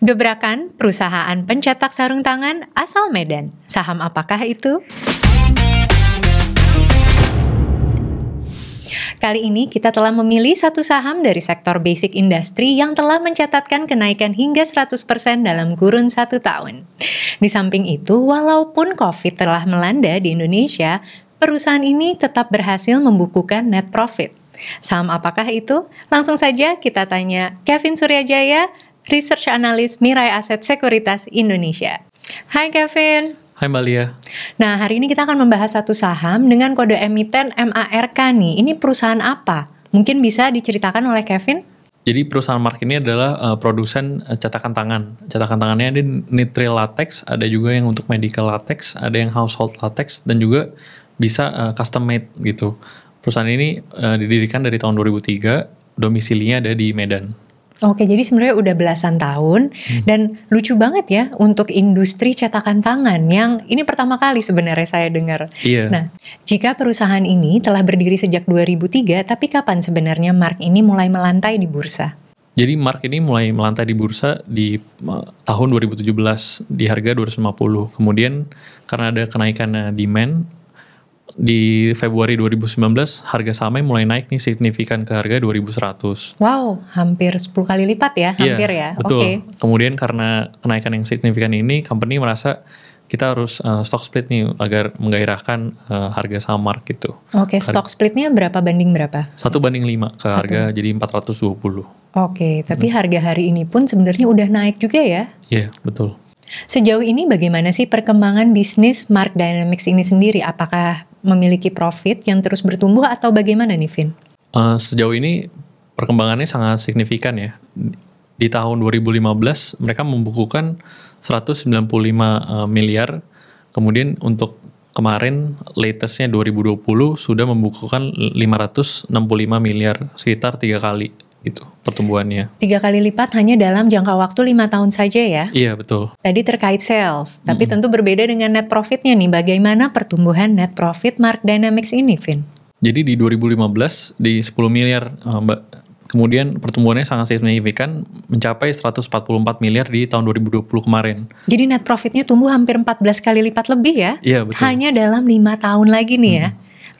Gebrakan perusahaan pencetak sarung tangan asal Medan. Saham apakah itu? Kali ini kita telah memilih satu saham dari sektor basic industry yang telah mencatatkan kenaikan hingga 100% dalam kurun satu tahun. Di samping itu, walaupun COVID telah melanda di Indonesia, perusahaan ini tetap berhasil membukukan net profit. Saham apakah itu? Langsung saja kita tanya Kevin Suryajaya, Research Analyst Mirai Aset Sekuritas Indonesia. Hai Kevin. Hai Mbak Lia. Nah, hari ini kita akan membahas satu saham dengan kode emiten MARK nih. Ini perusahaan apa? Mungkin bisa diceritakan oleh Kevin? Jadi perusahaan Mark ini adalah uh, produsen uh, cetakan tangan. Cetakan tangannya ada nitril latex, ada juga yang untuk medical latex, ada yang household latex, dan juga bisa uh, custom made gitu. Perusahaan ini uh, didirikan dari tahun 2003, domisilinya ada di Medan. Oke, jadi sebenarnya udah belasan tahun hmm. dan lucu banget ya untuk industri cetakan tangan yang ini pertama kali sebenarnya saya dengar. Iya. Nah, jika perusahaan ini telah berdiri sejak 2003, tapi kapan sebenarnya Mark ini mulai melantai di bursa? Jadi Mark ini mulai melantai di bursa di tahun 2017 di harga 250. Kemudian karena ada kenaikan uh, demand di Februari 2019 harga sahamnya mulai naik nih signifikan ke harga 2100. Wow, hampir 10 kali lipat ya, iya, hampir ya. Betul. Okay. Kemudian karena kenaikan yang signifikan ini, company merasa kita harus uh, stock split nih agar menggairahkan uh, harga saham mark gitu. Oke, okay, stock splitnya berapa banding berapa? Satu banding lima ke Satu. harga jadi 420. Oke, okay, tapi hmm. harga hari ini pun sebenarnya udah naik juga ya? Iya, yeah, betul. Sejauh ini bagaimana sih perkembangan bisnis Mark Dynamics ini sendiri? Apakah memiliki profit yang terus bertumbuh atau bagaimana nih Vin? Uh, sejauh ini perkembangannya sangat signifikan ya. Di tahun 2015 mereka membukukan 195 uh, miliar. Kemudian untuk kemarin latestnya 2020 sudah membukukan 565 miliar sekitar tiga kali itu pertumbuhannya. Tiga kali lipat hanya dalam jangka waktu lima tahun saja ya? Iya betul. Tadi terkait sales, tapi mm -hmm. tentu berbeda dengan net profitnya nih. Bagaimana pertumbuhan net profit Mark Dynamics ini, Vin? Jadi di 2015 di 10 miliar, uh, Mbak. Kemudian pertumbuhannya sangat signifikan mencapai 144 miliar di tahun 2020 kemarin. Jadi net profitnya tumbuh hampir 14 kali lipat lebih ya? Iya betul. Hanya dalam lima tahun lagi nih hmm. ya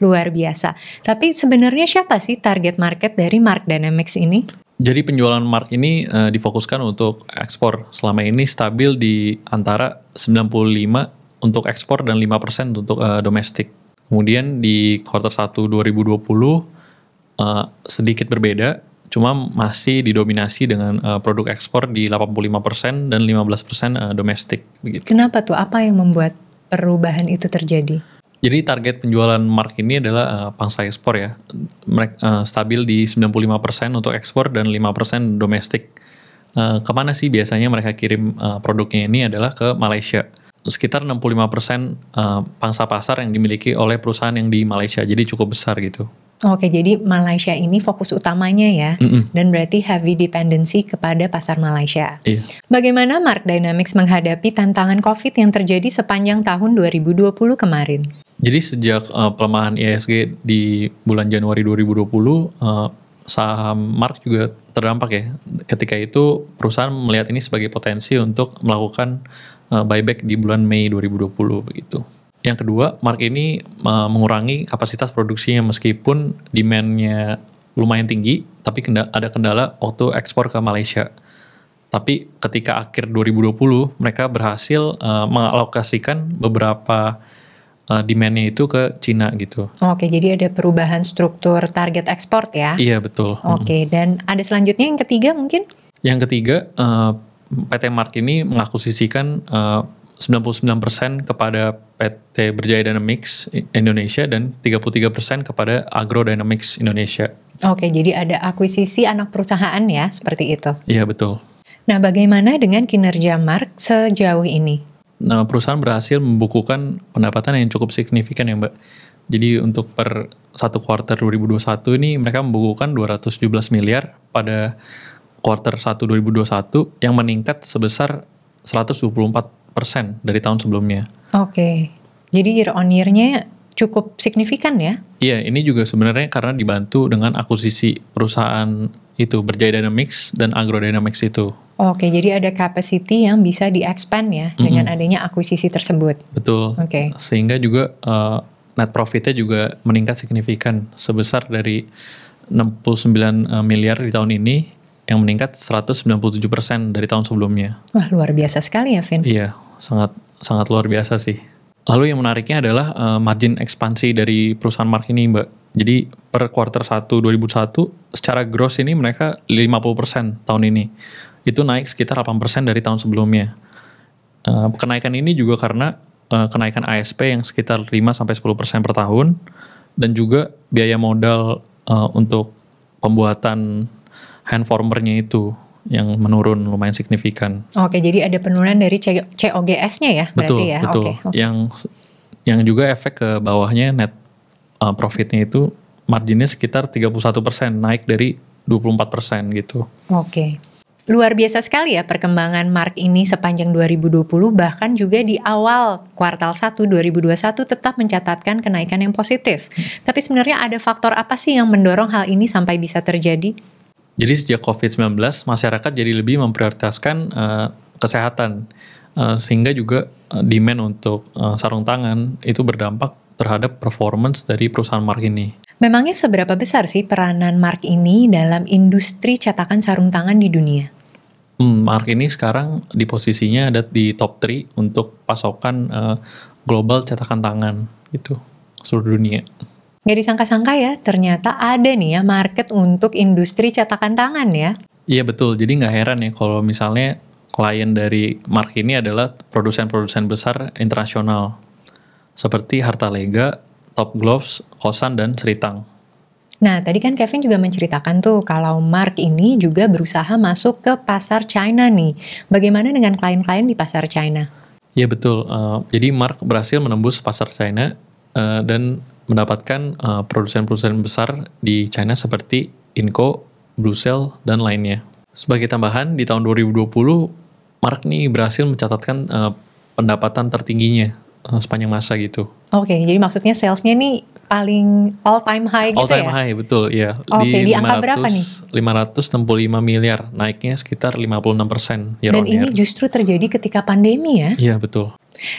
luar biasa. Tapi sebenarnya siapa sih target market dari Mark Dynamics ini? Jadi penjualan Mark ini uh, difokuskan untuk ekspor. Selama ini stabil di antara 95 untuk ekspor dan 5% untuk uh, domestik. Kemudian di quarter 1 2020 uh, sedikit berbeda, cuma masih didominasi dengan uh, produk ekspor di 85% dan 15% uh, domestik begitu. Kenapa tuh? Apa yang membuat perubahan itu terjadi? Jadi target penjualan Mark ini adalah uh, pangsa ekspor ya. Mereka uh, stabil di 95% untuk ekspor dan 5% domestik. Uh, ke mana sih biasanya mereka kirim uh, produknya ini adalah ke Malaysia. Sekitar 65% uh, pangsa pasar yang dimiliki oleh perusahaan yang di Malaysia. Jadi cukup besar gitu. Oke, jadi Malaysia ini fokus utamanya ya, mm -mm. dan berarti heavy dependency kepada pasar Malaysia. Iya. Bagaimana Mark Dynamics menghadapi tantangan COVID yang terjadi sepanjang tahun 2020 kemarin? Jadi sejak uh, pelemahan ISG di bulan Januari 2020, uh, saham Mark juga terdampak ya. Ketika itu perusahaan melihat ini sebagai potensi untuk melakukan uh, buyback di bulan Mei 2020 begitu. Yang kedua, Mark ini uh, mengurangi kapasitas produksinya meskipun demand-nya lumayan tinggi, tapi kendala, ada kendala waktu ekspor ke Malaysia. Tapi ketika akhir 2020, mereka berhasil uh, mengalokasikan beberapa uh, demand-nya itu ke Cina gitu. Oke, jadi ada perubahan struktur target ekspor ya? Iya betul. Oke, dan ada selanjutnya yang ketiga mungkin? Yang ketiga, uh, PT Mark ini mengakuisisikan uh, 99% kepada PT Berjaya Dynamics Indonesia dan 33% kepada Agro Dynamics Indonesia. Oke, jadi ada akuisisi anak perusahaan ya, seperti itu. Iya, betul. Nah, bagaimana dengan kinerja Mark sejauh ini? Nah, perusahaan berhasil membukukan pendapatan yang cukup signifikan ya, Mbak. Jadi untuk per satu kuartal 2021 ini mereka membukukan 217 miliar pada kuartal 1 2021 yang meningkat sebesar 124 persen dari tahun sebelumnya. Oke, okay. jadi year on year-nya cukup signifikan ya? Iya, ini juga sebenarnya karena dibantu dengan akuisisi perusahaan itu Berjaya Dynamics dan Agro Dynamics itu. Oke, jadi ada capacity yang bisa di-expand ya Mm-mm. dengan adanya akuisisi tersebut. Betul. Oke. Sehingga juga eh, net profitnya juga meningkat signifikan sebesar dari 69 eh, miliar di tahun ini yang meningkat 197% dari tahun sebelumnya. Wah, luar biasa sekali ya, Vin. Iya, sangat sangat luar biasa sih. Lalu yang menariknya adalah eh, margin ekspansi dari perusahaan Mark ini, Mbak. Jadi per quarter 1 2001 secara gross ini mereka 50% tahun ini. Itu naik sekitar 8% dari tahun sebelumnya. Eh, kenaikan ini juga karena eh, kenaikan ASP yang sekitar 5 sampai 10% per tahun dan juga biaya modal eh, untuk pembuatan hand formernya itu yang menurun lumayan signifikan. Oke, jadi ada penurunan dari COGS-nya ya, berarti Betul, ya. betul. Oke, oke. Yang yang juga efek ke bawahnya net uh, profitnya itu marginnya sekitar 31% naik dari 24% gitu. Oke. Luar biasa sekali ya perkembangan Mark ini sepanjang 2020 bahkan juga di awal kuartal 1 2021 tetap mencatatkan kenaikan yang positif. Tapi sebenarnya ada faktor apa sih yang mendorong hal ini sampai bisa terjadi? Jadi sejak COVID-19 masyarakat jadi lebih memprioritaskan uh, kesehatan Uh, sehingga juga uh, demand untuk uh, sarung tangan itu berdampak terhadap performance dari perusahaan Mark ini. Memangnya seberapa besar sih peranan Mark ini dalam industri cetakan sarung tangan di dunia? Hmm, Mark ini sekarang di posisinya ada di top 3 untuk pasokan uh, global cetakan tangan gitu seluruh dunia. Nggak disangka-sangka ya, ternyata ada nih ya market untuk industri cetakan tangan ya. Iya betul, jadi nggak heran ya kalau misalnya klien dari Mark ini adalah produsen-produsen besar internasional seperti Harta Lega, Top Gloves, Kosan, dan Seritang. Nah, tadi kan Kevin juga menceritakan tuh kalau Mark ini juga berusaha masuk ke pasar China nih. Bagaimana dengan klien-klien di pasar China? Iya betul, Uh, jadi Mark berhasil menembus pasar China uh, dan mendapatkan uh, produsen-produsen besar di China seperti Inco, Blue Cell, dan lainnya. Sebagai tambahan, di tahun 2020, Mark nih berhasil mencatatkan uh, pendapatan tertingginya uh, sepanjang masa gitu. Oke, jadi maksudnya salesnya nih paling all time high gitu All time ya? high, betul, ya. Oke, di angka berapa nih? 565 miliar, naiknya sekitar 56% year Dan on ini year. justru terjadi ketika pandemi ya. Iya, betul.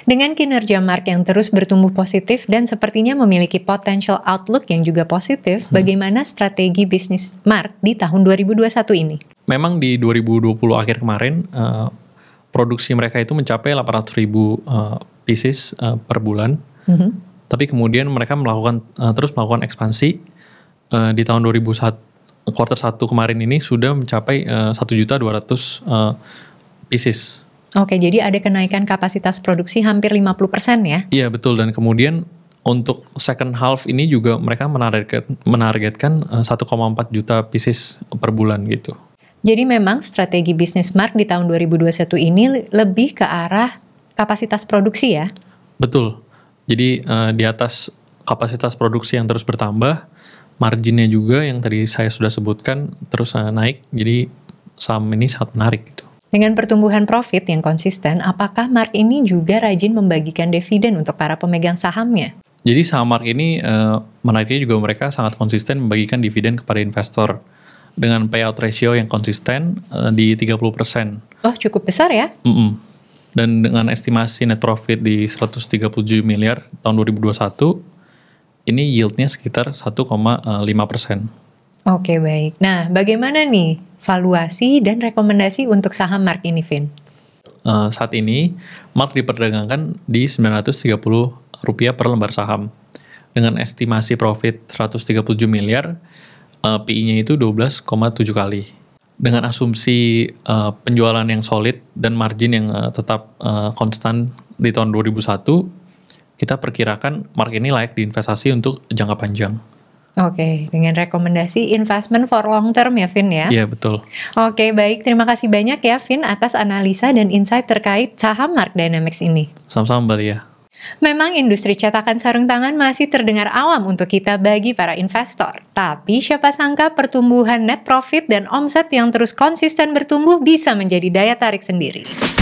Dengan kinerja Mark yang terus bertumbuh positif dan sepertinya memiliki potential outlook yang juga positif, Hmm. bagaimana strategi bisnis Mark di tahun 2021 ini? Memang di 2020 akhir kemarin, eh, produksi mereka itu mencapai 800 ribu eh, pieces eh, per bulan. Mhm. Tapi kemudian mereka melakukan eh, terus melakukan ekspansi Eh, di tahun 2001 quarter 1 kemarin ini sudah mencapai eh, 1.200 eh, pieces. Oke, jadi ada kenaikan kapasitas produksi hampir 50% ya? Iya betul dan kemudian untuk second half ini juga mereka menargetkan menargetkan eh, 1,4 juta pieces per bulan gitu. Jadi memang strategi bisnis Mark di tahun 2021 ini lebih ke arah kapasitas produksi ya? Betul. Jadi eh, di atas kapasitas produksi yang terus bertambah, marginnya juga yang tadi saya sudah sebutkan terus eh, naik. Jadi saham ini sangat menarik gitu. Dengan pertumbuhan profit yang konsisten, apakah Mark ini juga rajin membagikan dividen untuk para pemegang sahamnya? Jadi saham Mark ini eh, menariknya juga mereka sangat konsisten membagikan dividen kepada investor dengan payout ratio yang konsisten eh, di 30%. Oh, cukup besar ya? Mm-mm. Dan dengan estimasi net profit di 137 miliar tahun 2021, ini yieldnya sekitar 1,5 persen. Oke, baik. Nah, bagaimana nih valuasi dan rekomendasi untuk saham Mark ini, Vin? Eh, saat ini, Mark diperdagangkan di 930 rupiah per lembar saham. Dengan estimasi profit 137 miliar, eh, PI-nya itu 12,7 kali. Dengan asumsi eh, penjualan yang solid dan margin yang eh, tetap eh, konstan di tahun 2001, kita perkirakan Mark ini layak diinvestasi untuk jangka panjang. Oke, dengan rekomendasi investment for long term ya, Vin ya? Iya, betul. Oke, baik. Terima kasih banyak ya, Vin, atas analisa dan insight terkait saham Mark Dynamics ini. Sama-sama, Mbak Lia. Memang industri cetakan sarung tangan masih terdengar awam untuk kita bagi para investor. Tapi siapa sangka pertumbuhan net profit dan omset yang terus konsisten bertumbuh bisa menjadi daya tarik sendiri.